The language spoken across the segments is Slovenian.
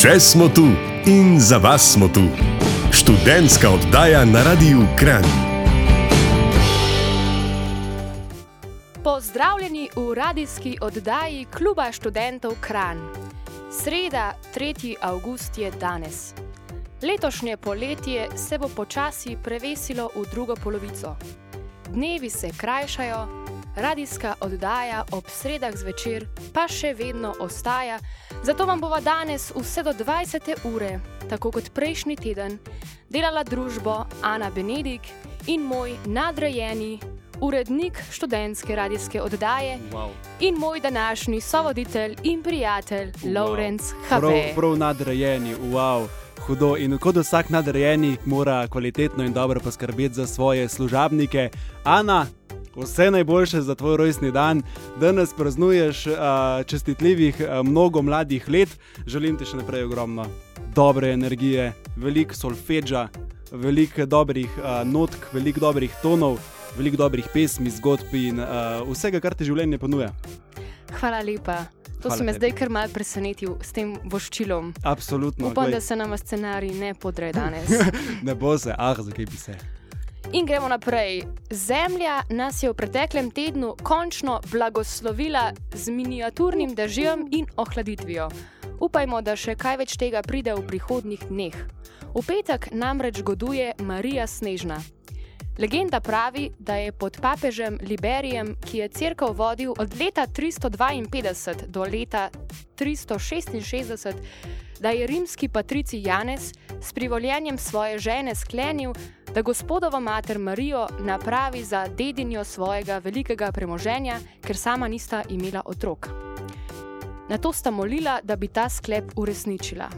Še smo tu in za vas smo tu. Študentska oddaja na Radiu Kran. Pozdravljeni v radijski oddaji Kluba študentov Kran. Sreda, 3. avgust je danes. Letošnje poletje se bo počasi prevesilo v drugo polovico. Dnevi se krajšajo, radijska oddaja ob sredah zvečer pa še vedno ostaja, zato vam bova danes vse do 20. ure, tako kot prejšnji teden, delala družbo Ana Benedik in moj nadrejeni urednik študentske radijske oddaje Wow. in moj današnji sovoditelj in prijatelj Wow. Lawrence Prav, Habe. prav nadrejeni, wow, hudo. In kot vsak nadrejeni mora kvalitetno in dobro poskrbeti za svoje služabnike. Ana, vse najboljše za tvoj rojstni dan. Danes praznuješ uh, čestitljivih uh, mnogo mladih let. Želim ti še naprej ogromno dobre energije, veliko solfeđa, veliko dobrih uh, notk, veliko dobrih tonov. Veliko dobrih pesmi, zgodb in uh, vsega, kar ti življenje ponuja. Hvala lepa. To Hvala si me tebi. zdaj kar mal presenetil s tem voščilom. Absolutno. Upam, glej. da se nam scenarij ne podre danes. Ne bo se, ah, zakaj bi se. In gremo naprej. Zemlja nas je v preteklem tednu končno blagoslovila z miniaturnim dežjem in ohladitvijo. Upajmo, da še kaj več tega pride v prihodnjih dneh. V petek namreč goduje Marija Snežna. Legenda pravi, da je pod papežem Liberijem, ki je crkvo vodil od leta 352 do leta 366, da je rimski patrici Janez s privoljenjem svoje žene sklenil, da gospodovo mater Marijo napravi za dedinjo svojega velikega premoženja, ker sama nista imela otrok. Na to sta molila, da bi ta sklep uresničila.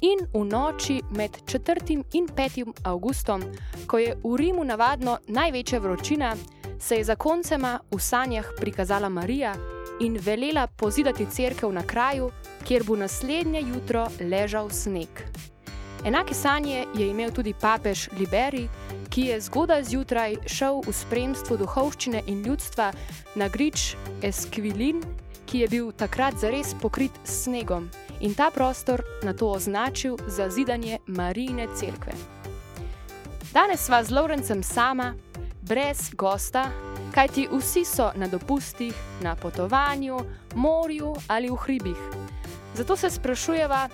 In v noči med 4. in 5. avgustom, ko je v Rimu navadno največja vročina, se je zakoncema v sanjah prikazala Marija in velela pozidati cerkev na kraju, kjer bo naslednje jutro ležal sneg. Enake sanje je imel tudi papež Liberi, ki je zgodaj zjutraj šel v spremstvu duhovščine in ljudstva na grič Esquilin, ki je bil takrat zares pokrit s snegom in ta prostor na to označil za zidanje Marijine cerkve. Danes sva z Lawrencem sama, brez gosta, kajti vsi so na dopustih, na potovanju, morju ali v hribih. Zato se sprašujeva,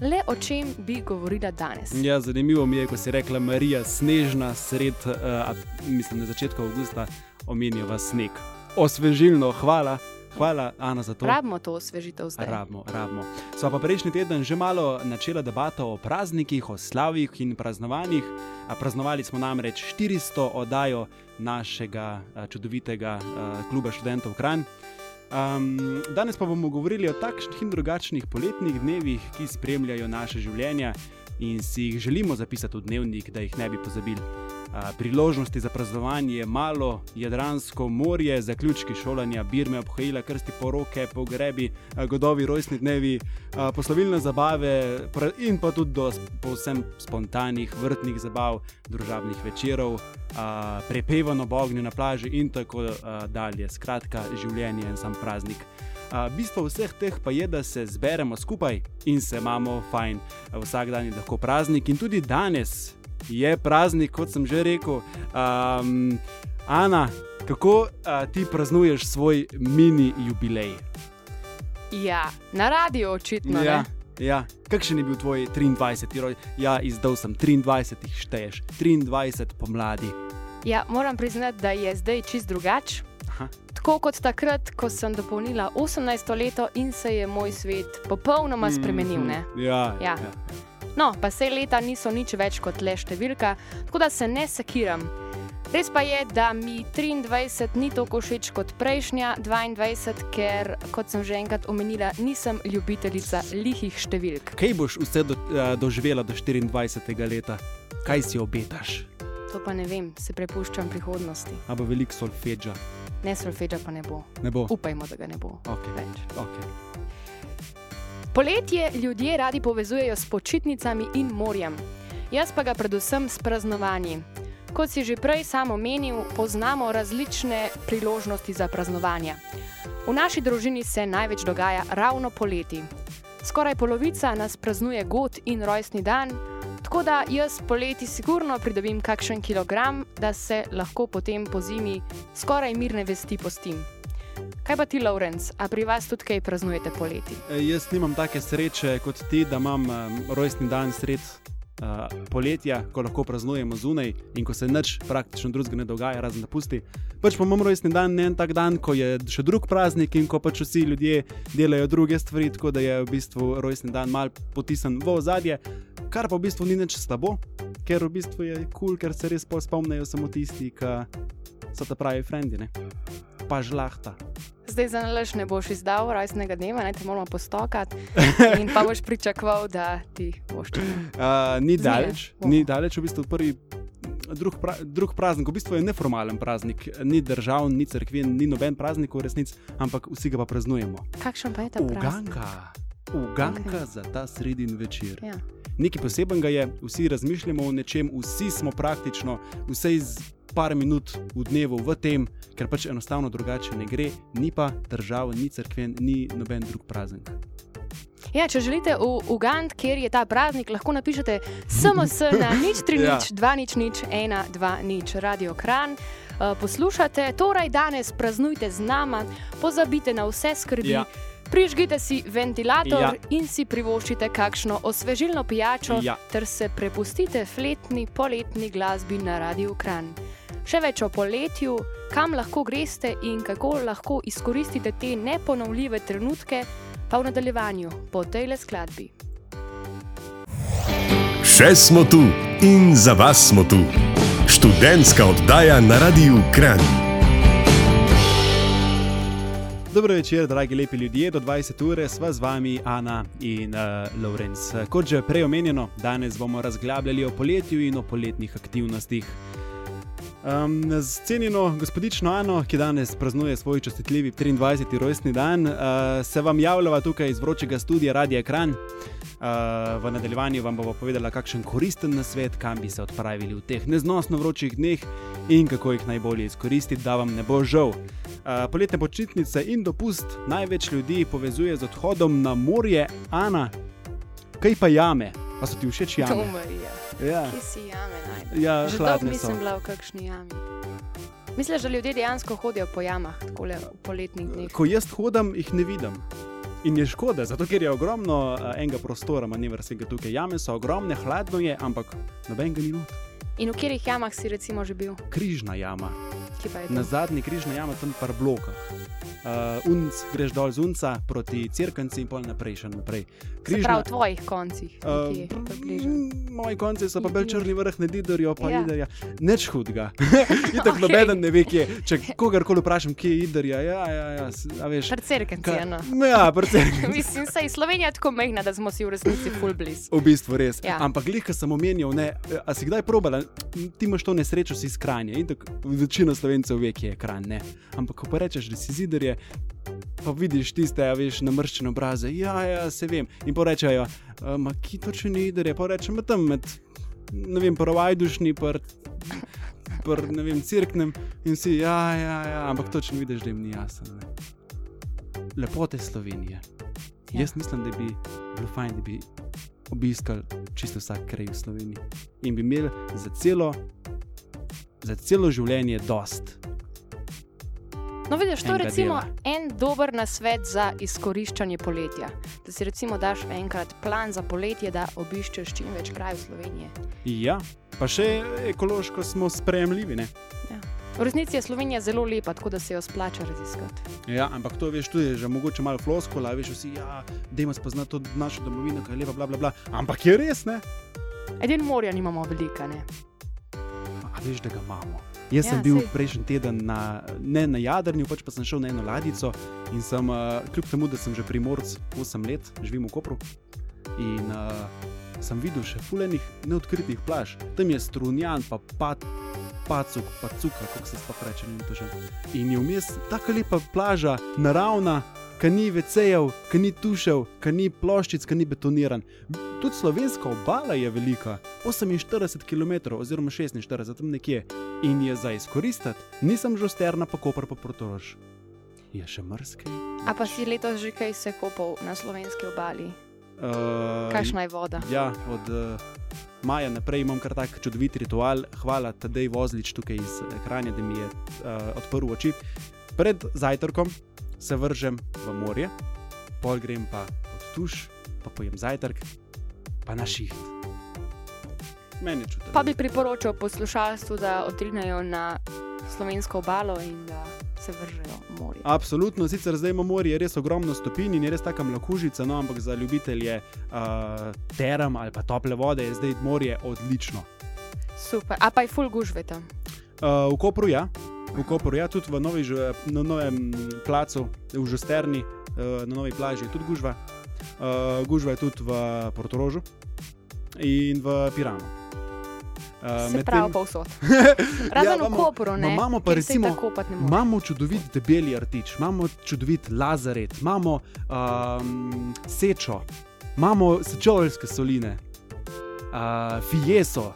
le o čem bi govorila danes. Ja, zanimivo mi je, ko si rekla Marija Snežna, sred, uh, mislim, na začetku avgusta omenijo sneg. Osvežilno, hvala, hvala Ana za to. Rabimo to osvežitev zdaj. Rabimo, rabimo. Sva pa prejšnji teden že malo načela debato o praznikih, o slavih in praznovanjih. Praznovali smo namreč 400 oddajo našega a, čudovitega a, kluba študentov Kran. Um, danes pa bomo govorili o takšnih in drugačnih poletnih dnevih, ki spremljajo naše življenje in si jih želimo zapisati v dnevnik, da jih ne bi pozabili. Priložnosti za praznovanje je malo, Jadransko morje, zaključki šolanja, birme, obhajila, krsti poroke, pogrebi, godovi, rojstni dnevi, poslovilne zabave in pa tudi do povsem spontanih vrtnih zabav, družabnih večerov, prepevano ob ognju na plaži in tako dalje. Skratka, življenje je en sam praznik. A, bistvo vseh teh pa je, da se zberemo skupaj in se imamo fajn. Vsak dan je lahko praznik in tudi danes je praznik, kot sem že rekel. Um, Ana, kako a, ti praznuješ svoj mini jubilej? Ja, na radiju očitno. ja, ne? ja. Kakšen je bil tvoj 23. roj? Ja, izdal sem 23, jih šteješ, 23 pomladi. ja, moram priznati, da je zdaj čist drugače. Tako kot takrat, ko sem dopolnila 18 leto in se je moj svet popolnoma spremenil. Ne? Mhm. Ja, Ja. No, pa se leta niso nič več kot le številka, tako da se ne sekiram. Res pa je, da mi 23 ni tako všeč kot prejšnja 22, ker, kot sem že enkrat omenila, nisem ljubiteljica lihih številk. Kaj boš vse do, a, doživela do 24. leta? Kaj si obetaš? To pa ne vem, se prepuščam prihodnosti. A bo veliko solfeđa? Ne solfeđa pa ne bo. Ne bo. Upajmo, da ga ne bo Okay. več. Okay. Poletje ljudje radi povezujejo s počitnicami in morjem, jaz pa ga predvsem s praznovanji. Kot si že prej sam omenil, poznamo različne priložnosti za praznovanje. V naši družini se največ dogaja ravno poleti. Skoraj polovica nas praznuje god in rojstni dan, tako da jaz poleti sigurno pridobim kakšen kilogram, da se lahko potem po zimi skoraj mirne vesti postim. Kaj pa ti, Lawrence, a pri vas tudi kaj praznujete poleti? E, jaz nimam take sreče kot ti, da imam um, rojstni dan sred uh, poletja, ko lahko praznujemo zunaj in ko se nič praktično drugega ne dogaja, razen da pusti. Pač pa imamo rojstni dan, ne en tak dan, ko je še drug praznik in ko pač vsi ljudje delajo druge stvari, tako da je v bistvu rojstni dan mal potisan v ozadje, kar pa v bistvu ni nič slabo, ker v bistvu je kul, cool, ker se res spomnijo samo tisti, ki so ta pravi frendi? Pa žlahta. Zdaj za nalaž ne boš izdal rojstnega dneva, ne te moramo postokati in pa boš pričakoval, da ti boš. Uh, ni daleč, ni daleč, v bistvu prvi. Drug, pra, drug praznik, v bistvu je neformalen praznik, ni državni, ni crkven, ni noben praznik v resnici, ampak vsi ga pa praznujemo. Kakšen pa je ta praznik? Uganka, uganka okay. za ta sredin večer. Ja. Nekaj posebenega je, vsi razmišljamo o nečem, vsi smo praktično, vse iz par minut v dnevu v tem, ker pač enostavno drugače ne gre, ni pa država, ni crkven, ni noben drug praznik. Ja, če želite v Ugand, kjer je ta praznik, lahko napišete SMS na nič, tri, Ja. nič, dva, nič, nič, ena, dva, nič, radio kran. Uh, poslušate, torej danes praznujte z nama, pozabite na vse skrbi. Ja. Prižgite si ventilator Ja. in si privoščite kakšno osvežilno pijačo, Ja. ter se prepustite fletni poletni glasbi na Radio Kran. Še več o poletju, kam lahko greste in kako lahko izkoristite te neponovljive trenutke, pa v nadaljevanju po tej le skladbi. Še smo tu in za vas smo tu. Študentska oddaja na Radiu Kran. Dobro večer, dragi lepi ljudje, do 20 ure sva z vami Ana in uh, Lorenz. Kot že prej omenjeno, danes bomo razglabljali o poletju in o poletnih aktivnostih. Um, z cenjeno gospodično Ano, ki danes praznuje svoj častitljivi 23. rojstni dan, uh, se vam javljava tukaj iz vročega studia Radio Ekran. Uh, v nadaljevanju vam bomo povedala, kakšen koristen nasvet, kam bi se odpravili v teh neznosno vročih dneh in kako jih najbolje izkoristiti, da vam ne bo žal. Uh, poletne počitnice in dopust največ ljudi povezuje z odhodom na morje, Ana, kaj pa jame, pa so ti všeč To jame? Ja, ki si jame najbolj. ja Že dolgo nisem bila v kakšni jami. Misliš, da ljudje dejansko hodijo po jamah, tako le v poletnih dneh? Ko jaz hodim, jih ne vidim. In je škoda, zato ker je ogromno uh, enega prostora, manevrskega tukaj. Jame so ogromne, hladno je, ampak noben ga ni not. In v katerih jamah si recimo že bil? Križna jama, na zadnji križna jama, tam par blokah. Uh, unc, greš dol z unca proti crkvenci in pol naprej, še naprej. Se pravi, v tvojih koncih. Uh, moji konci so pa bolj črni vrh, ne idorijo, pa Ja. ja. idorijo. Neč hudega. Itak okay. nobeden ne ve, kje. je. Če kogarkoli vprašam, kje je idorija, ja, ja, ja, a veš. Prcerkenci, Ka- eno. Ja, predvsem. Mislim, je Slovenija tako mehna, da smo si v resnici full blizu. V bistvu res. Ja. Ja. Ampak, glih, ki sem omenil, ne, a si kdaj probala, ti imaš to nesrečo, si iz Kranja in tako večina slovencev ve, kje je Kranj. Ne. Ampak, ko pa rečeš, da si zidarje, pa vidiš tiste, a veš, namrščene obraze, ja, ja, se vem. In pa rečejo, ma ki točno ni zidarje, pa rečem, "Ma tam med, ne vem, prvajdušni, pr, pr, ne vem, cirknem in si, ja, ja, ja, ampak točno vidiš, da jim ni jasno. Ne. Lepote Slovenije. Ja. Ja. Jaz mislim, da bi bilo fajn, da bi obiskali čisto vsak kraj v Sloveniji in bi imeli za celo, za celo življenje dost. No, vidiš, to je recimo dela. en dober nasvet za izkoriščanje poletja. Da si recimo daš enkrat plan za poletje, da obiščeš čim več krajev Slovenije. Ja, pa še ekološko smo sprejemljivi. Ne? V resnici je Slovenija zelo lepa, tako da se jo splača raziskati. Ja, ampak to veš, tudi že mogoče malo floskola, veš, vsi, ja, dajmo spoznati to našo domovino, ki je lepa, bla, bla, bla. Ampak je res, ne? Edino morja nimamo velika, ne? A veš, da ga imamo. Jaz Ja, sem bil prejšnji teden na, ne na Jadrnju, pač pa sem šel na eno ladjico in sem, uh, kljub temu, da sem že primorc 8 let, živim v Kopru. In uh, sem videl še fulenih neodkritih plaž. Tam je strunjan, pa pat, pacuk, pa cuka, kako se sploh reče, vem to že. In je vmes tako lepa plaža, naravna, ki ni vecejev, ki ni tušev, ki ni ploščic, ki ni betoniran. Tudi slovenska obala je velika, 48 km oziroma 46, tam nekje. In je za izkoristiti, nisem že sterna, pa kopr pa protorož. Je še mrskej? A pa si letos že kaj se kopal na slovenski obali? Uh, Kakšna je voda? Ja, od uh, maja naprej imam kar tak čudovit ritual. Hvala Tadej Vozlič tukaj iz ekrana, da mi je uh, odprl oči. Pred zajtrkom se vržem v morje, pol grem pa pod tuš, pa pojem zajtrk, pa na šiht. Meni je čutno. Pa bi priporočal poslušalstvu, da odrinejo na slovensko obalo in da se vržejo v morje. Absolutno, sicer zdaj imamo morje res ogromno stopinj in je res taka mlakužica, no, ampak za ljubitelje uh, teram ali pa tople vode je zdaj morje odlično. Super. A pa je full gužve tam. Uh, v Kopru, ja. V Kopru, ja, tudi v novi, na novem placu, v Žusterni, uh, na novi plaži je tudi gužva. Uh, gužva je tudi v Portorožu in v Piranu. Uh, Se pravi, povsod. Razen Ja, ja, v Kopru, ne. ma imamo pa recimo-. Imamo čudovit debeli artič, imamo čudovit lazaret, imamo um, sečo, imamo sečoveljske soline, uh, fieso,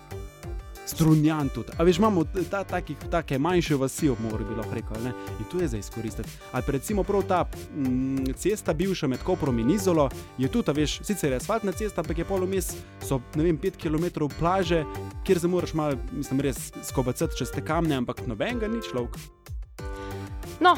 strunjan tudi. A veš, imamo ta, takih, take manjše vasi ob morju, bi lahko rekel, ne? in tu je za izkoristiti. Ali pa recimo prav ta mm, cesta, bivša med Koprom in Izolo, je tudi, veš, sicer je asfaltna cesta, ampak je polomis, so ne vem, 5 km plaže, kjer se moraš malo, mislim, res skobacati čez te kamne, ampak nobenega ni človek. No,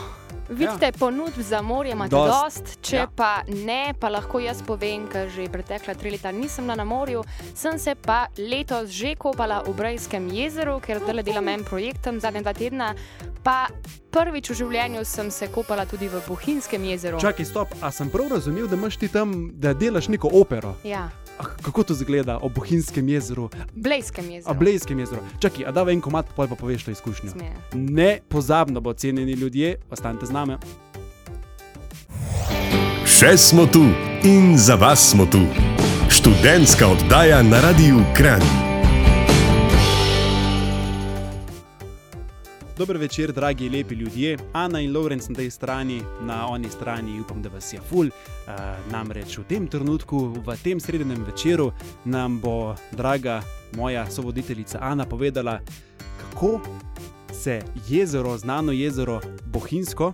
vidite, ja. ponudb za morje imate Dost. dost, če Ja. pa ne, pa lahko jaz povem, ker že pretekla tri leta nisem na morju, sem se pa letos že kopala v Brajskem jezeru, ker zdaj delam en projekt tam zadnja dva tedna. Pa prvič v življenju sem se kopala tudi v Bohinjskem jezeru. Čakaj, stop, a sem prav razumel, da imaš ti tam, da delaš neko opero? Ja, kako to zgleda ob Bohinjskem jezeru, Blejskem a jezeru. Blejskem jezeru? Čakaj, a da en komat, poj pa poveš to izkušnjo. Sme. Ne pozabno, bo cenjeni ljudje, ostanite z nami. Še smo tu in za vas smo tu. Študentska oddaja na Radiu Kran. Dober večer, dragi lepi ljudje. Ana in Lorenz na tej strani, na oni strani, upam, da vas je ful. Uh, namreč v tem trenutku, v tem srednjem večeru, nam bo draga moja sovoditeljica Ana povedala, kako se jezero, znano jezero Bohinjsko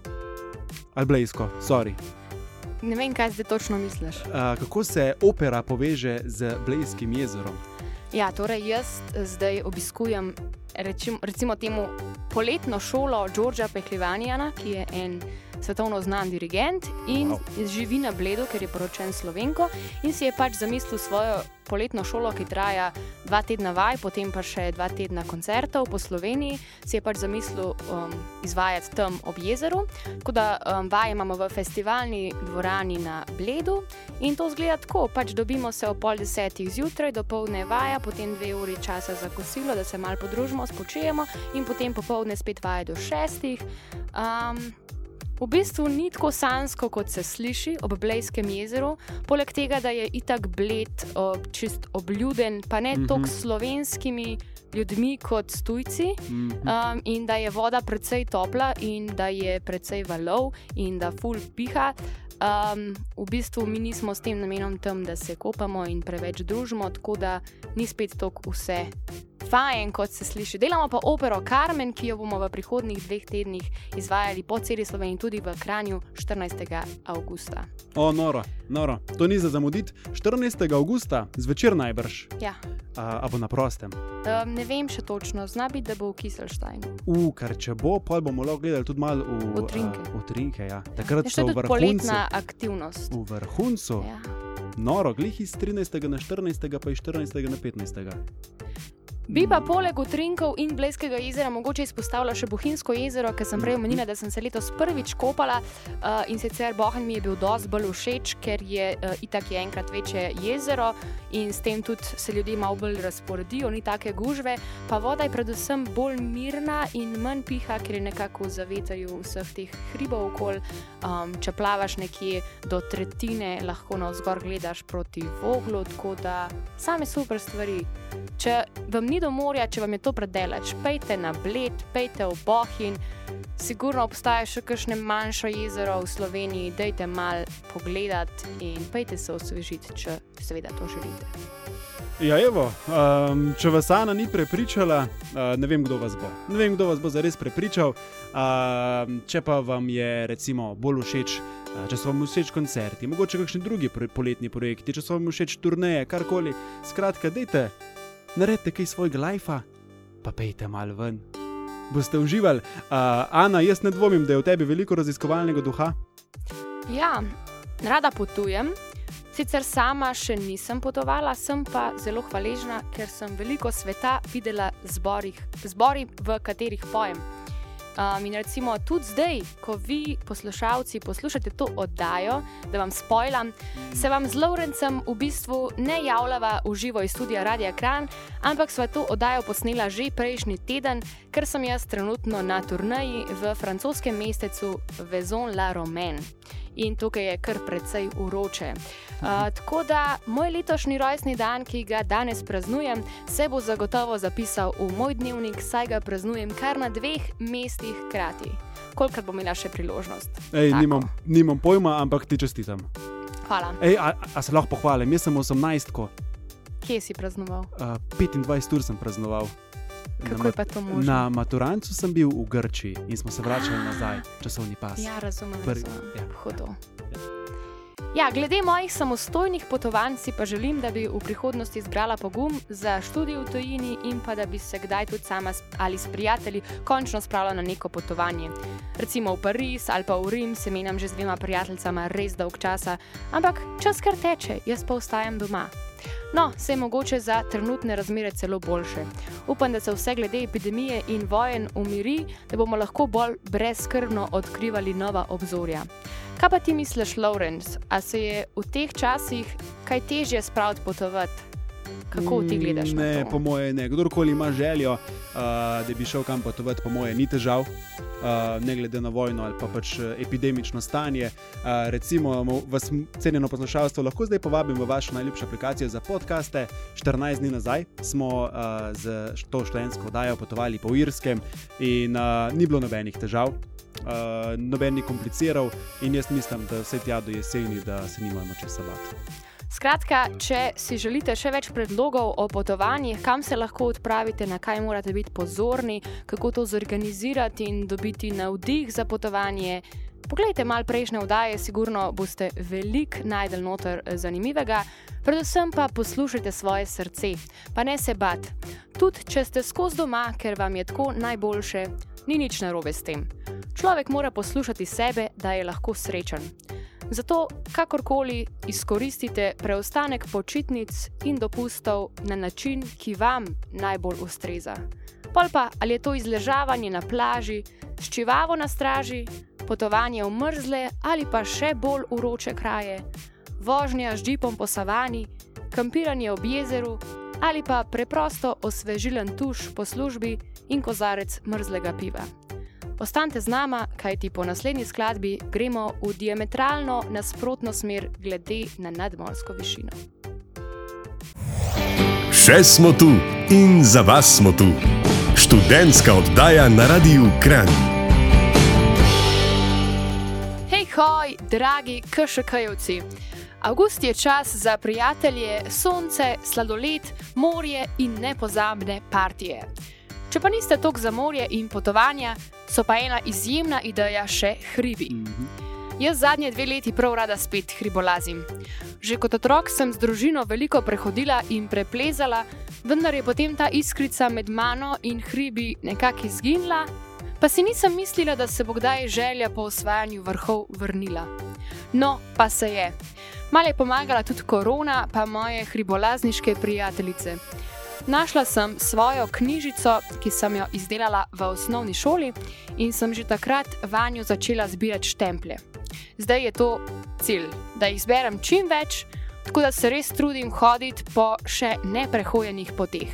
ali Blejsko, sorry, Ne vem, kaj zdaj točno misliš. uh, kako se opera poveže z Blejskim jezerom. Ja, torej jaz zdaj obiskujem rečim, recimo temu poletno šolo Đorđa Pehlivanjana, ki je en svetovno znan dirigent in Wow. živi na Bledu, ker je poročen Slovenko in si je pač zamislil svojo poletno šolo, ki traja dva tedna vaj, potem pa še dva tedna koncertov po Sloveniji, si je pač zamislil um, izvajati tam ob jezeru. Tako da um, vaje imamo v festivalni dvorani na Bledu in to zgleda tako, pač dobimo se ob pol desetih zjutraj, do povdne vaja, potem dve uri časa za kosilo, da se malo podružimo, spočijemo in potem popovdne spet vaje do šestih. Um, V bistvu ni tako sansko, kot se sliši ob Blejskem jezeru, poleg tega, da je itak bled, čist obljuden, pa ne mm. -hmm. toliko slovenskimi ljudmi kot s tujci, Mm -hmm. um, in da je voda precej topla, in da je precej valov, in da ful piha. Um, v bistvu mi nismo s tem namenom tam, da se kopamo in preveč družimo, tako da ni spet tako vse fajn, kot se sliši. Delamo pa opero Carmen, ki jo bomo v prihodnjih dveh tednih izvajali po celi Sloveniji, tudi v Kranju 14. augusta. O, noro, noro. To ni za zamuditi. 14. avgusta, zvečer najbrž, Ja. a, a bo na prostem. Um, ne vem še točno, zna biti, da bo v Kiselštajnu. U, ker če bo, pa bomo lahko gledali tudi malo v Utrinke. a, utrinke ja. Takrat Je še v tudi vrhuncu. poletna aktivnost. V vrhuncu, ja. Ja. noro, glih iz 13. na 14. pa iz 14. na 15. Bi pa poleg Utrinkov in Blejskega jezera mogoče izpostavila še Bohinjsko jezero, ker sem prej omenila, da sem se letos prvič kopala uh, in sicer Bohanj mi je bil dosti bolj všeč, ker je uh, itak je enkrat večje jezero in s tem tudi se ljudje malo bolj razporedijo, ni take gužve, pa voda je predvsem bolj mirna in manj piha, ker je nekako v zavetrju vseh teh hribov okol. Um, če plavaš nekje do tretjine, lahko navzgor gledaš proti voglu, tako da same super stvari. Če vam ni do morja, če vam je to predelač, pejte na Bled, pejte v Bohin. Sigurno obstaja še kakšne manjše jezero v Sloveniji, dajte mal pogledat in pejte se osvežiti, če seveda to želite. Ja, evo, um, če vas Ana ni prepričala, uh, ne vem, kdo vas bo. Ne vem, kdo vas bo zares prepričal. Uh, če pa vam je recimo bolj všeč uh, če so vam všeč koncerti, mogoče kakšni drugi poletni projekti, če so vam všeč turneje, karkoli. Skratka, dejte, naredite kaj svojega lajfa, pa pejte malo ven. Boste uživali. Uh, Ana, jaz ne dvomim, da je v tebi veliko raziskovalnega duha. Ja, rada potujem. Sicer sama še nisem potovala, sem pa zelo hvaležna, ker sem veliko sveta videla zborih, zbori, v katerih pojem. Um, in recimo tudi zdaj, ko vi, poslušalci, poslušate to oddajo, da vam spojlam, se vam z Lorencem v bistvu ne javljava v živo iz studia Radia Kran, ampak sva to oddajo posnela že prejšnji teden, ker sem jaz trenutno na turnaji v francoskem mestecu Vezon-la-Romaine in tukaj je kar precej uroče. Uh, tako da moj letošnji rojstni dan, ki ga danes praznujem, se bo zagotovo zapisal v moj dnevnik, saj ga praznujem kar na dveh mestih hkrati. Kolikor bom imela še priložnost? Ej, nimam, nimam pojma, ampak ti čestitam. Hvala. Ej, a, a se lahko pohvalim, jaz sem 18, ko, Kje si praznoval? uh, 25 ur sem praznoval. Kako je pa to možno? Na maturancu sem bil v Grčiji in smo se vračali nazaj, časovni pas. Ja, razumem. Prvi- razumem. ja. Hudo. Ja, glede mojih samostojnih potovanj si pa želim, da bi v prihodnosti zbrala pogum za študij v tujini in pa da bi se kdaj tudi sama ali s prijatelji končno spravila na neko potovanje. Recimo v Pariz ali pa v Rim se menjam že z dvema prijateljicama res dolg časa, ampak čas kar teče, jaz pa ostajam doma. No, se je mogoče za trenutne razmere celo boljše. Upam, da se vse glede epidemije in vojen umiri, da bomo lahko bolj brezskrbno odkrivali nova obzorja. Kaj pa ti misliš, Lawrence, a se je v teh časih kaj težje spraviti potovati? Kako ti gledaš Ne, po moje ne. Kdorkoli ima željo, uh, da bi šel kam potovati, po moje ni težav. Uh, ne glede na vojno ali pa pač eh, epidemično stanje. Uh, recimo, mo- vas, cenjeno poslušalstvo, lahko zdaj povabim v vašo najljubšo aplikacijo za podkaste. 14 dni nazaj smo uh, z to študentsko oddajo potovali po Irskem in uh, ni bilo nobenih težav. Uh, noben ni kompliciral, in jaz mislim, da vse tja do jeseni, da se nimamo česa bati. Skratka, če si želite še več predlogov o potovanjih, kam se lahko odpravite, na kaj morate biti pozorni, kako to zorganizirati in dobiti navdih za potovanje. Poglejte malo prejšnje vdaje, sigurno boste veliko najdel noter eh, zanimivega, predvsem pa poslušajte svoje srce, pa ne se bat. Tudi če ste skozi doma, ker vam je tako najboljše, ni nič narobe s tem. Človek mora poslušati sebe, da je lahko srečen. Zato, kakorkoli izkoristite preostanek počitnic in dopustov na način, ki vam najbolj ustreza. Pol pa ali je to izležavanje na plaži, ščivavo na straži, potovanje v mrzle ali pa še bolj uroče kraje, vožnja z džipom po savani, kampiranje ob jezeru ali pa preprosto osvežilen tuš po službi in kozarec mrzlega piva. Ostanite z nama, kajti po naslednji skladbi gremo v diametralno nasprotno smer glede na nadmorsko višino. Še smo tu in za vas smo tu. Študentska oddaja na Radiu Kran. Hej, hoj, dragi KŠK-jevci! Avgust je čas za prijatelje, sonce, sladoled, morje in nepozabne partije. Če pa niste tok za morje in potovanja, so pa ena izjemna ideja še hribi. Jaz zadnje dve leti prav rada spet hribolazim. Že kot otrok sem z družino veliko prehodila in preplezala, vendar je potem ta iskrica med mano in hribi nekako izginila, pa si nisem mislila, da se bo kdaj želja po osvajanju vrhov vrnila. No, pa se je. Mal je pomagala tudi korona, pa moje hribolazniške prijateljice. Našla sem svojo knjižico, ki sem jo izdelala v osnovni šoli, in sem že takrat vanjo začela zbirati štemplje. Zdaj je to cilj, da jih zberem čim več, tako da se res trudim hoditi po še neprehojenih poteh.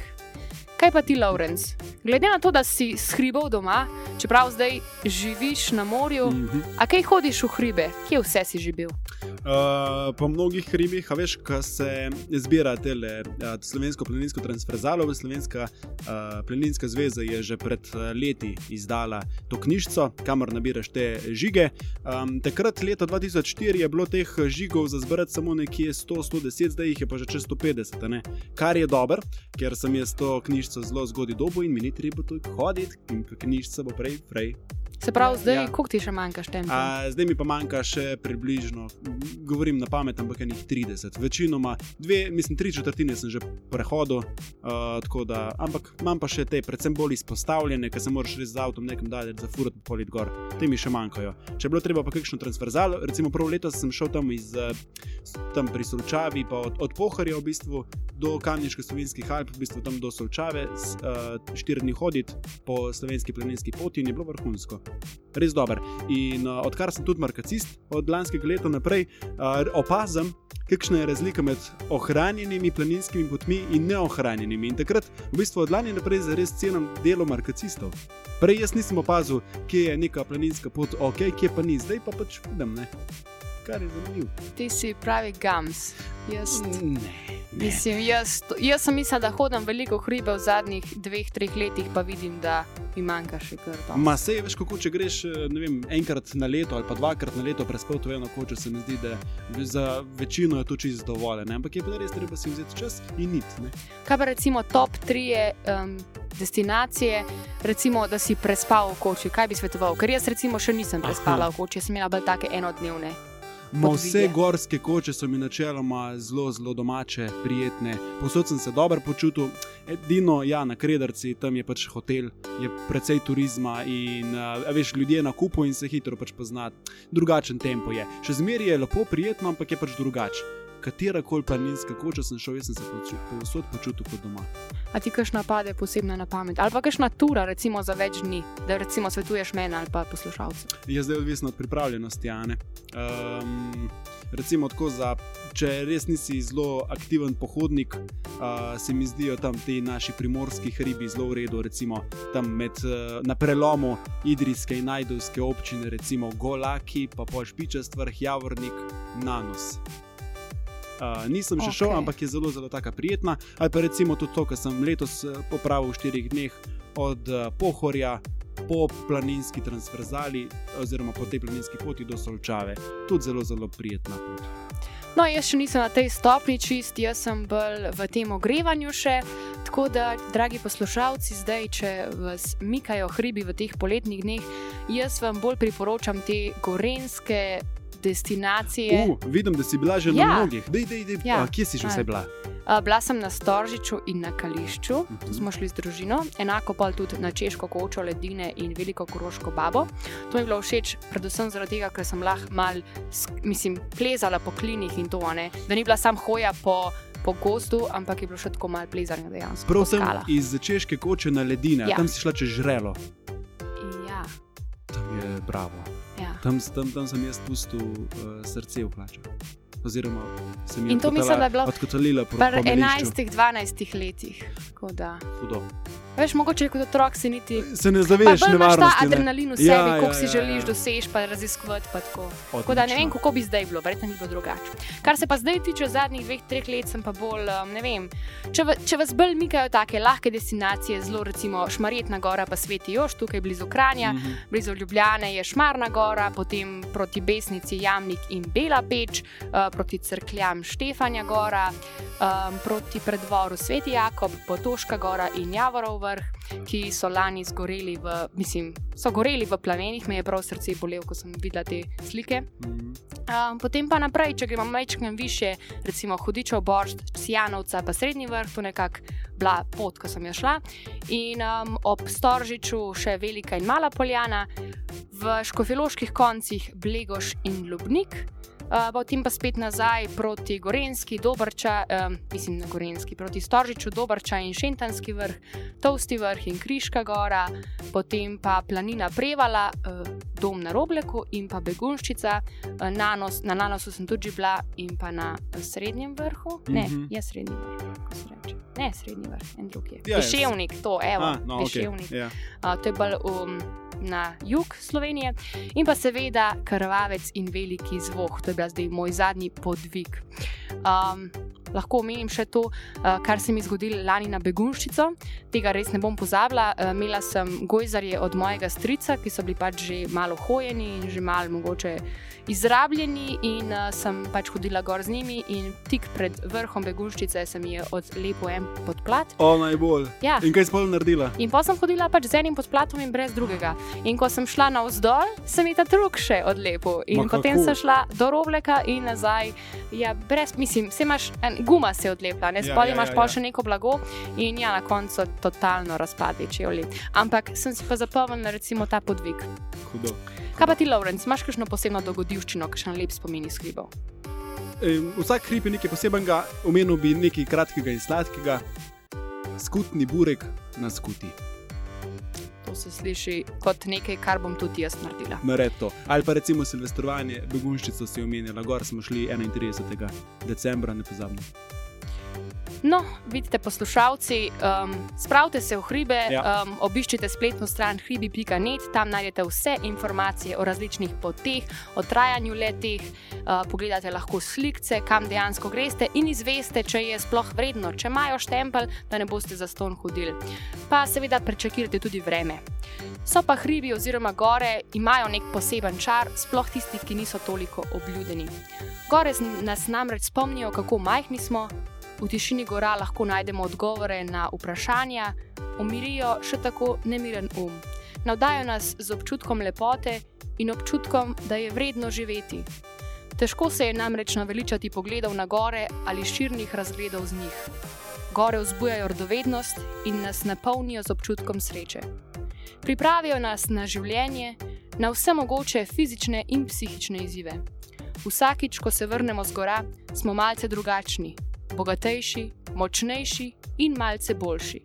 Kaj pa ti, Lawrence? Glede na to, da si s hribov doma, čeprav zdaj živiš na morju, Mhm. a kaj hodiš v hribe, kje vse si že bil? Uh, po mnogih hribih, a veš, ko se zbira tele uh, slovensko planinsko transverzalo, Slovenska uh, planinska zveza je že pred leti izdala to knjižico, kamor nabiraš te žige. Um, takrat, leta 2004, je bilo teh žigov za zbrati samo nekje 100-110, zdaj jih je pa že čez 150, a ne? kar je dobro, ker sem jaz to knjižico zelo zgodaj dobo in mi ni treba tu hoditi, knjižica bo prej, prej Se pravi, zdaj, ja. koliko ti še manjka štempelj? A, zdaj mi pa manjka še približno, govorim na pamet, ampak enih 30. Večinoma, dve, mislim, tri četrtine sem že prehodil, uh, da, ampak imam pa še te, predvsem bolj izpostavljene, ker se moraš res z avtom nekam dalje zafurati polit gor. Te mi še manjkajo. Če je bilo treba pa kakšno transverzalo, recimo prvo leto sem šel tam iz eh, s- tam pri Solčavi, pa od, od Pohorja v bistvu do Kamniške slovenskih Alp, v bistvu tam do Solčave, s, uh, štiri dni hoditi po slovenski planinski poti in je bilo vrhunsko. Res dober. In uh, odkar sem tudi markacist od lanskega leta naprej, uh, opazim, kakšna je razlika med ohranjenimi planinskimi potmi in neohranjenimi. In takrat, v bistvu od lani naprej, zares cenim delo markacistov. Prej jaz nisem opazil, kje je neka planinska pot, ok, kje pa ni, zdaj pa pač vidim, ne. Kar je zanimivo. Ti si pravi gams. Jaz, Ne, ne. mislim, jaz, jaz sem mislila, da hodim veliko hribe v zadnjih dveh, treh letih, pa vidim, da mi manjka še kar to. Ma se veš, kako če greš eh, vem, enkrat na leto ali pa dvakrat na leto prespati v eno kočo, se mi zdi, da je za večino je to čisto dovolj. ne. Ampak je pa res treba si vzeti čas in nit. Ne? Kaj pa recimo top 3 um, destinacije, recimo, da si prespal v koči, kaj bi svetoval? Ker jaz recimo še nisem prespala v koči, jaz sem imela bolj take enodnevne. Ma vse gorske koče so mi načeloma zelo, zelo domače, prijetne. Posod sem se dobro počutil, edino ja, na Krederci, tam je pač hotel, je precej turizma in uh, veš, ljudje na kupu in se hitro pač poznati. Drugačen tempo je. Še zmeraj je lepo, prijetno, ampak je pač drugače. Katera koli planinska koča sem šel, jaz sem se povsod počutil kot doma. A ti kakšna pade posebna na pamet? Ali pa kakšna tura, recimo za več dni, da recimo svetuješ meni ali pa poslušalcem? Je zdaj odvisno od pripravljenosti. a ne. Um, recimo, tako za, če res nisi zelo aktiven pohodnik, uh, se mi zdijo tam ti naši primorski hribi zelo v redu. Recimo tam med, uh, na prelomu Idrijske in Najdovske občine, recimo Golaki, pa pa Špičast vrh, Javornik, Nanos. Uh, nisem še okay. šel, ampak je zelo, zelo taka prijetna. Ali pa recimo tudi to, kar sem letos eh, popravil v štirih dneh od uh, Pohorja po planinski transverzali, oziroma po tej planinski poti do Solčave. Tudi zelo, zelo prijetna pot. No, jaz še nisem na tej stopni čist, jaz sem bolj v tem ogrevanju še. Tako da, dragi poslušalci, zdaj, če vas mikajo hribi v teh poletnih dneh, jaz vam bolj priporočam te gorenske destinacije. Uh, vidim, da si bila že Ja. na mnogih. Dej, dej, dej. Ja. A, kje si že vse bila? Uh, bila sem na Storžiču in na Kališču, tu Mhm. smo šli z družino, enako pa tudi na Češko kočo, ledine in veliko koroško babo. To mi je bilo všeč, predvsem zaradi tega, ker sem lahko mal, mislim, plezala po klinih in to, a ne? da ni bila sam hoja po, po gozdu, ampak je bilo še tako malo plezanja dejansko. Prav sem iz češke koče na ledine, ja. tam si šla čez žrelo. Ja, Tam je bravo. Tam, tam, tam sem jaz pustil uh, srce v plaču. Oziroma, sem jih In to mislim, da je bilo odkotalila po, Pri po melišču. 11-12 letih. Hudo. Veš, mogoče kot otrok si niti. Se ne zaveš bolj imaš ta adrenalin v sebi, Ja, ja, ja, koliko si ja, želiš ja. doseči, pa raziskovati. Pa tako. Tako da ne vem, Odlično. kako bi zdaj bilo, verjetno bi bilo drugače. Kar se pa zdaj tiče zadnjih dveh, treh let, sem pa bolj, um, ne vem. Če, va- če vas bolj mikajo take lahke destinacije, zelo recimo Šmarjetna gora, pa Sveti Još, tukaj blizu Kranja, Mhm. blizu Ljubljane je Šmarna gora, potem proti Besnici Jamnik in Bela Peč, uh, proti Crkljam Štefanja gora, um, proti predvoru Sveti Jakob, Potoška gora in Javorov vrh, ki so lani zgoreli v, mislim, so goreli v plamenih, me je prav srce bolelo, ko sem videla te slike. Um, potem pa naprej, če gremo majčkam više, recimo Hudičev Boršt, Cijanovca, pa Srednji vrh, to nekako bila pot, ko sem jo šla. In um, ob Storžiču še Velika in Mala Poljana, v Škofiloških koncih Blegoš in Lubnik. Uh, potem pa spet nazaj proti Gorenski, Dobrča, um, mislim na Gorenski, proti Storžiču, Dobrča in Šentanski vrh, Tovsti vrh in Kriška gora, potem pa planina Prevala, uh, dom na Robleku in pa Begunščica, uh, Nanos, na Nanosu sem tudi bila in pa na uh, Srednjem vrhu. Ne, Mhm. je Srednji vrh, kako se reče. Ne, Srednji vrh, en drug je. Ja, ja, Peševnik, to, evo, A, no, okay. Peševnik. ja. Uh, to je bolj um, na jug Slovenije, in pa seveda Krvavec in Veliki zvok, to je bil zdaj moj zadnji podvig. Um, lahko omenim še to, uh, kar se mi je zgodilo lani na Begunščico. Tega res ne bom pozabila. Imela sem gojzarje od mojega strica, ki so bili pač že malo hojeni in že malo mogoče izrabljeni, in uh, sem pač hodila gor z njimi. In tik pred vrhom Begunščice sem jih odlepila en podplat. O, najbolj. Ja. In kaj si pol naredila? In pa sem hodila pač z enim podplatom in brez drugega. In ko sem šla navzdol, sem jih ta drug še odlepil. In Ma potem kako? sem šla do robleka in nazaj. Ja, brez, mislim, se imaš, en, guma se je odlepila, ne Ja, spolj ja, imaš ja, pa ja. še neko blago in ja, na koncu totalno razpadli čevlji. Ampak sem si pa zapomnila recimo ta podvig. Hudo. Kaj pa ti, Lorenz, imaš kakšno posebno dogodivščino, kakšen lep spomin iz hribov? E, vsak hrib je nekaj posebnega, omenil bi nekaj kratkega in sladkega. Skutni burek na skuti, To se sliši kot nekaj, kar bom tudi jaz naredila. nared to. Ali pa recimo silvestrovanje, begunščico si omenila, gor smo šli 31. decembra, ne pozabimo. No, vidite, poslušalci, um, spravite se v hribe, Ja. um, obiščite spletno stran hribi.net, tam najdete vse informacije o različnih poteh, o trajanju letih, uh, pogledate lahko slike, kam dejansko greste in izveste, če je sploh vredno, če imajo štempelj, da ne boste za ston hodili. Pa seveda prečakirate tudi vreme. So pa hribi oziroma gore imajo nek poseben čar, sploh tisti, ki niso toliko obljudeni. Gore nas namreč spomnijo, kako majhni smo, v tišini gora lahko najdemo odgovore na vprašanja, umirijo še tako nemiren um. Navdajo nas z občutkom lepote in občutkom, da je vredno živeti. Težko se je namreč naveličati pogledov na gore ali širnih razgledov z njih. Gore vzbujajo radovednost in nas napolnijo z občutkom sreče. Pripravijo nas na življenje, na vse mogoče fizične in psihične izzive. Vsakič, ko se vrnemo z gora, smo malce drugačni, bogatejši, močnejši in malce boljši.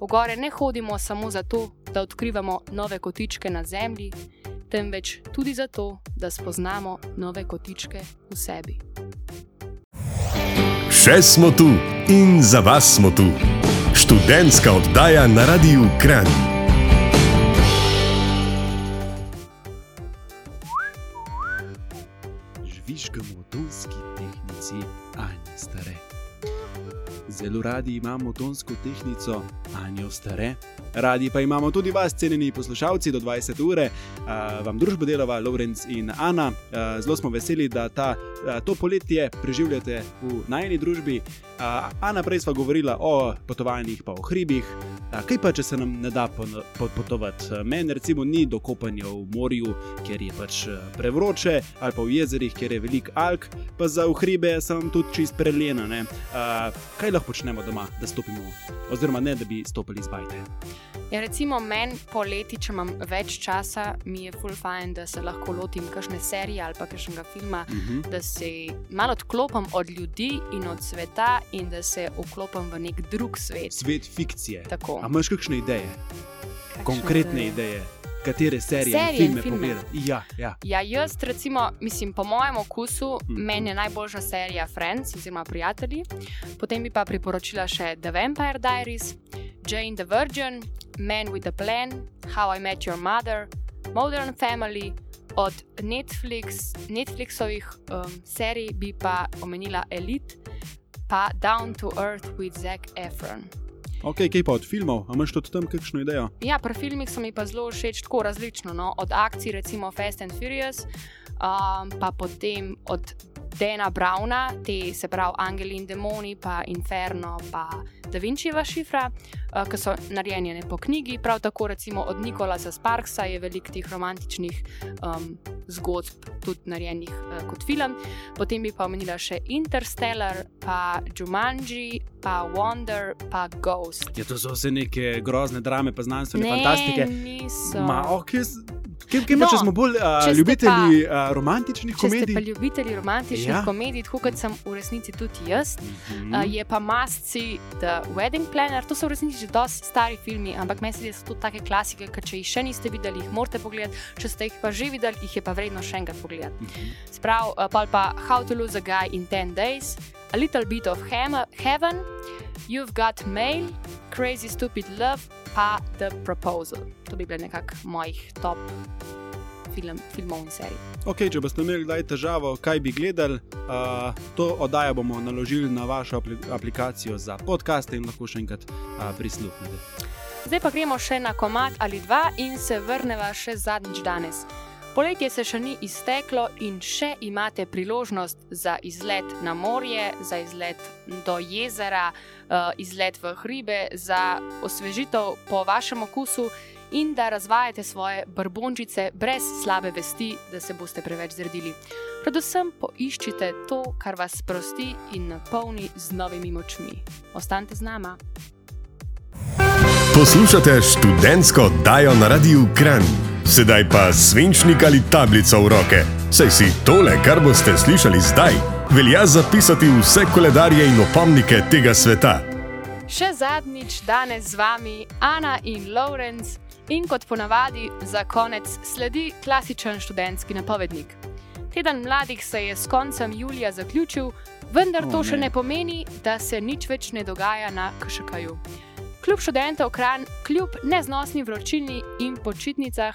V gore ne hodimo samo zato, da odkrivamo nove kotičke na zemlji, temveč tudi zato, da spoznamo nove kotičke v sebi. Še smo tu in za vas smo tu. Študentska oddaja na Radiu Kran. Žvižgamo v Zelo radi imamo tonsko tehnico Anjo Stare. Radi pa imamo tudi vas, cenjeni poslušalci, do 20 ure, uh, vam družbo delava Lorenz in Ana. Uh, zelo smo veseli, da ta, uh, to poletje preživljate v najni družbi. Uh, Ana, prej smo govorila o potovanjih, pa o hribih. Kaj pa, če se nam ne da po- potovati? Meni recimo ni do kopanja v morju, ker je pač uh, prevroče, ali pa v jezerih, ker je velik alk, pa za v hribe sem tudi čist ne. Uh, kaj lahko počnemo doma, da stopimo, oziroma ne, da bi stopili z bajte? Ja, recimo meni poleti, če imam več časa, mi je full fajn, da se lahko lotim kakšne serije ali pa kakšnega filma, Uh -huh. da se malo odklopim od ljudi in od sveta in da se vklopim v nek drug svet. Svet fikcije. Tako. A imaš kakšne ideje, Kakšne konkretne ideje? ideje, katere serije, Serije filme filme. pogledati? Ja, ja. Ja, jaz, recimo, mislim, po mojem okusu, Mhm. meni je najboljša serija Friends oziroma Prijatelji. Potem bi pa priporočila še The Vampire Diaries, Jane the Virgin, Man with a Plan, How I Met Your Mother, Modern Family. Od Netflix, Netflixovih um, serij bi pa omenila Elite, pa Down to Earth with Zac Efron. Ok, kaj pa od filmov? A imaš tudi tam kakšno idejo? Ja, pri filmih so mi pa zelo všeč tako različno. No? Od akcij, recimo Fast and Furious, um, pa potem od Dana Browna, te se pravi Angeli in Demoni, pa Inferno, pa Da Vinčeva šifra, uh, ki so narejeni po knjigi. Prav tako recimo od Nikolasa Sparksa je veliko teh romantičnih um, zgodb tudi narejenih uh, kot film. Potem bi pa omenila še Interstellar, pa Jumanji, pa Wonder, pa Ghost. Ja, to so vse neke grozne drame, pa znanstvene Ne, fantastike. niso. Ma, ok, Kaj, kaj no, če smo bolj uh, če ljubitelji uh, romantičnih Če ste komedij? pa ljubitelji romantičnih Ja. komedij, tako kot sem v resnici tudi jaz, mm. uh, je pa Masci The Wedding Planner. To so v resnici že dosti stari filmi, ampak meni se zdi, da so to take klasike, ker če jih še niste videli, jih morate pogledati, če ste jih pa že videli, jih je pa vredno še enkrat pogledati. Mhm. Sprav, uh, pol pa How to Lose a Guy in 10 Days, A Little Bit of Heaven, You've Got Mail, Crazy Stupid Love, pa The Proposal. To bi bile nekako mojih top film, filmov in serij. Okay, če boste imeli kdaj težavo, kaj bi gledali, uh, to oddajo bomo naložili na vašo aplikacijo za podcaste in lahko še enkrat uh, prisluhnete. Zdaj pa gremo še na komat ali dva in se vrnemo še zadnjič danes. Poletje se še ni izteklo in še imate priložnost za izlet na morje, za izlet do jezera, uh, izlet v hribe, za osvežitev po vašem okusu in da razvajate svoje brbončice brez slabe vesti, da se boste preveč zredili. Predvsem poiščite to, kar vas sprosti in napolni z novimi močmi. Ostanite z nama. Poslušate študentsko oddajo na Radiu Kran. Sedaj pa svinčnik ali tablico v roke. Saj si tole, kar boste slišali zdaj, velja zapisati vse koledarje in opomnike tega sveta. Še zadnjič danes z vami Ana in Lawrence, in kot ponavadi za konec sledi klasičen študentski napovednik. Teden mladih se je s koncem julija zaključil, vendar to še ne pomeni, da se nič več ne dogaja na KŠK-ju. Kljub študentov Kran, kljub neznosni vročini in počitnicah,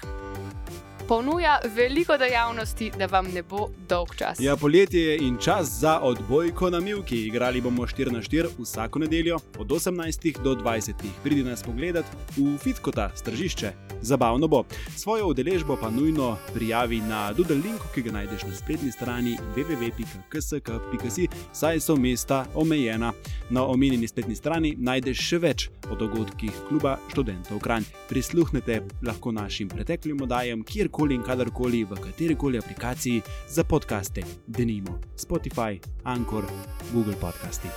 ponuja veliko dejavnosti, da vam ne bo dolg čas. Ja, poletje je in čas za odbojko na Milki. Igrali bomo 4 na 4 vsako nedeljo od 18 do 20. Pridi nas pogledat v Fitkota, stržišče. Zabavno bo. Svojo udeležbo pa nujno prijavi na Doodle linku, ki ga najdeš na spletni strani www.ksk.si, saj so mesta omejena. Na omenjeni spletni strani najdeš še več o dogodkih kluba študentov Kranj. Prisluhnete lahko našim preteklim oddajam, kjerkoli kjerkoli in kadarkoli v kateri koli aplikaciji za podkaste, denimo Spotify, Anchor, Google Podcasti.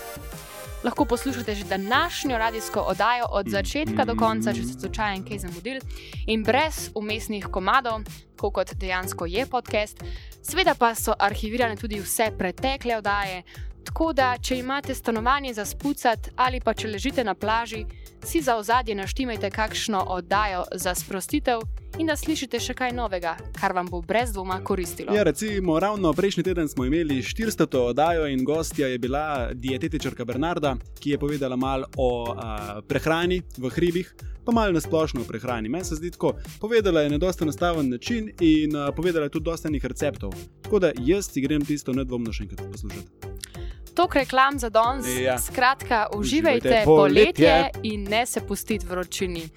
Lahko poslušate že današnjo radijsko oddajo od začetka do konca, če ste slučajno kaj zamudili, in brez umestnih komadov, kot dejansko je podcast. Sveda pa so arhivirane tudi vse pretekle oddaje, tako da če imate stanovanje za spucati ali pa če ležite na plaži, si za ozadje naštimajte kakšno oddajo za sprostitev in da slišite še kaj novega, kar vam bo brez dvoma koristilo. Ja, recimo, ravno prejšnji teden smo imeli 400. oddajo in gostja je bila dietetičarka Bernarda, ki je povedala malo o a, prehrani v hribih. Pa malo nasplošno o prehrani. Meni se zdi tako, povedala je na dosta enostaven način in uh, povedala je tudi dosta enih receptov. Tako da jaz si grem tisto nedvomno še enkrat poslušati. Tok reklam za danes. Ja. Skratka, uživajte, poletje in ne se pustite vročini.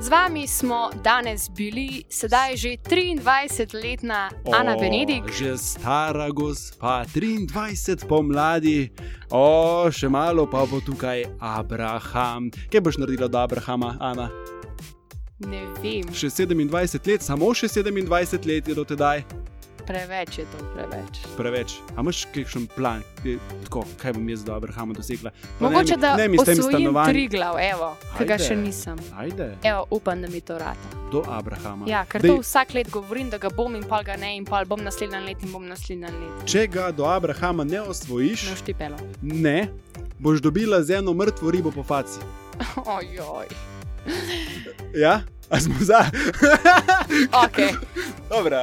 Z vami smo danes bili, sedaj že 23-letna Ana Benedik. Že stara gospa, 23 pomladi, o, še malo pa bo tukaj Abraham. Kaj boš naredila od Abrahama, Ana? Ne vem. Še 27 let, samo še 27 let je do tedaj preveč je to, preveč. Preveč. A imaš kakšen plan, tako, kaj bom jaz do Abrahama dosegla? Mogoče da ne mi s tem stanovanjem. Tri glav, evo, tega še nisem. Ajde. Evo, upam, da mi to rata. Do Abrahama. Ja, ker Dej. to vsak let govorim, da ga bom in pol ga ne in pol bom naslednji let in bom naslednji let. Če ga do Abrahama ne osvojiš, no. Ne, boš dobila z eno mrtvo ribo po faci. Ojoj. Ja? A smo za? ok. Dobro,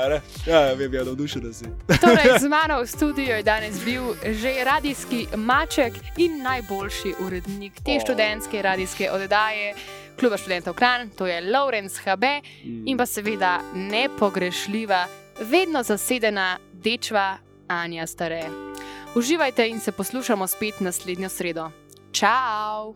ja, vem, ja, navdušen da si. torej, z mano v studiu je danes bil že radijski maček in najboljši urednik te oh. študentske radijske oddaje. Kluba študentov Kran, to je Lawrence HB mm. in pa seveda nepogrešljiva, vedno zasedena dečva Anja Stare. Uživajte in se poslušamo spet naslednjo sredo. Ciao!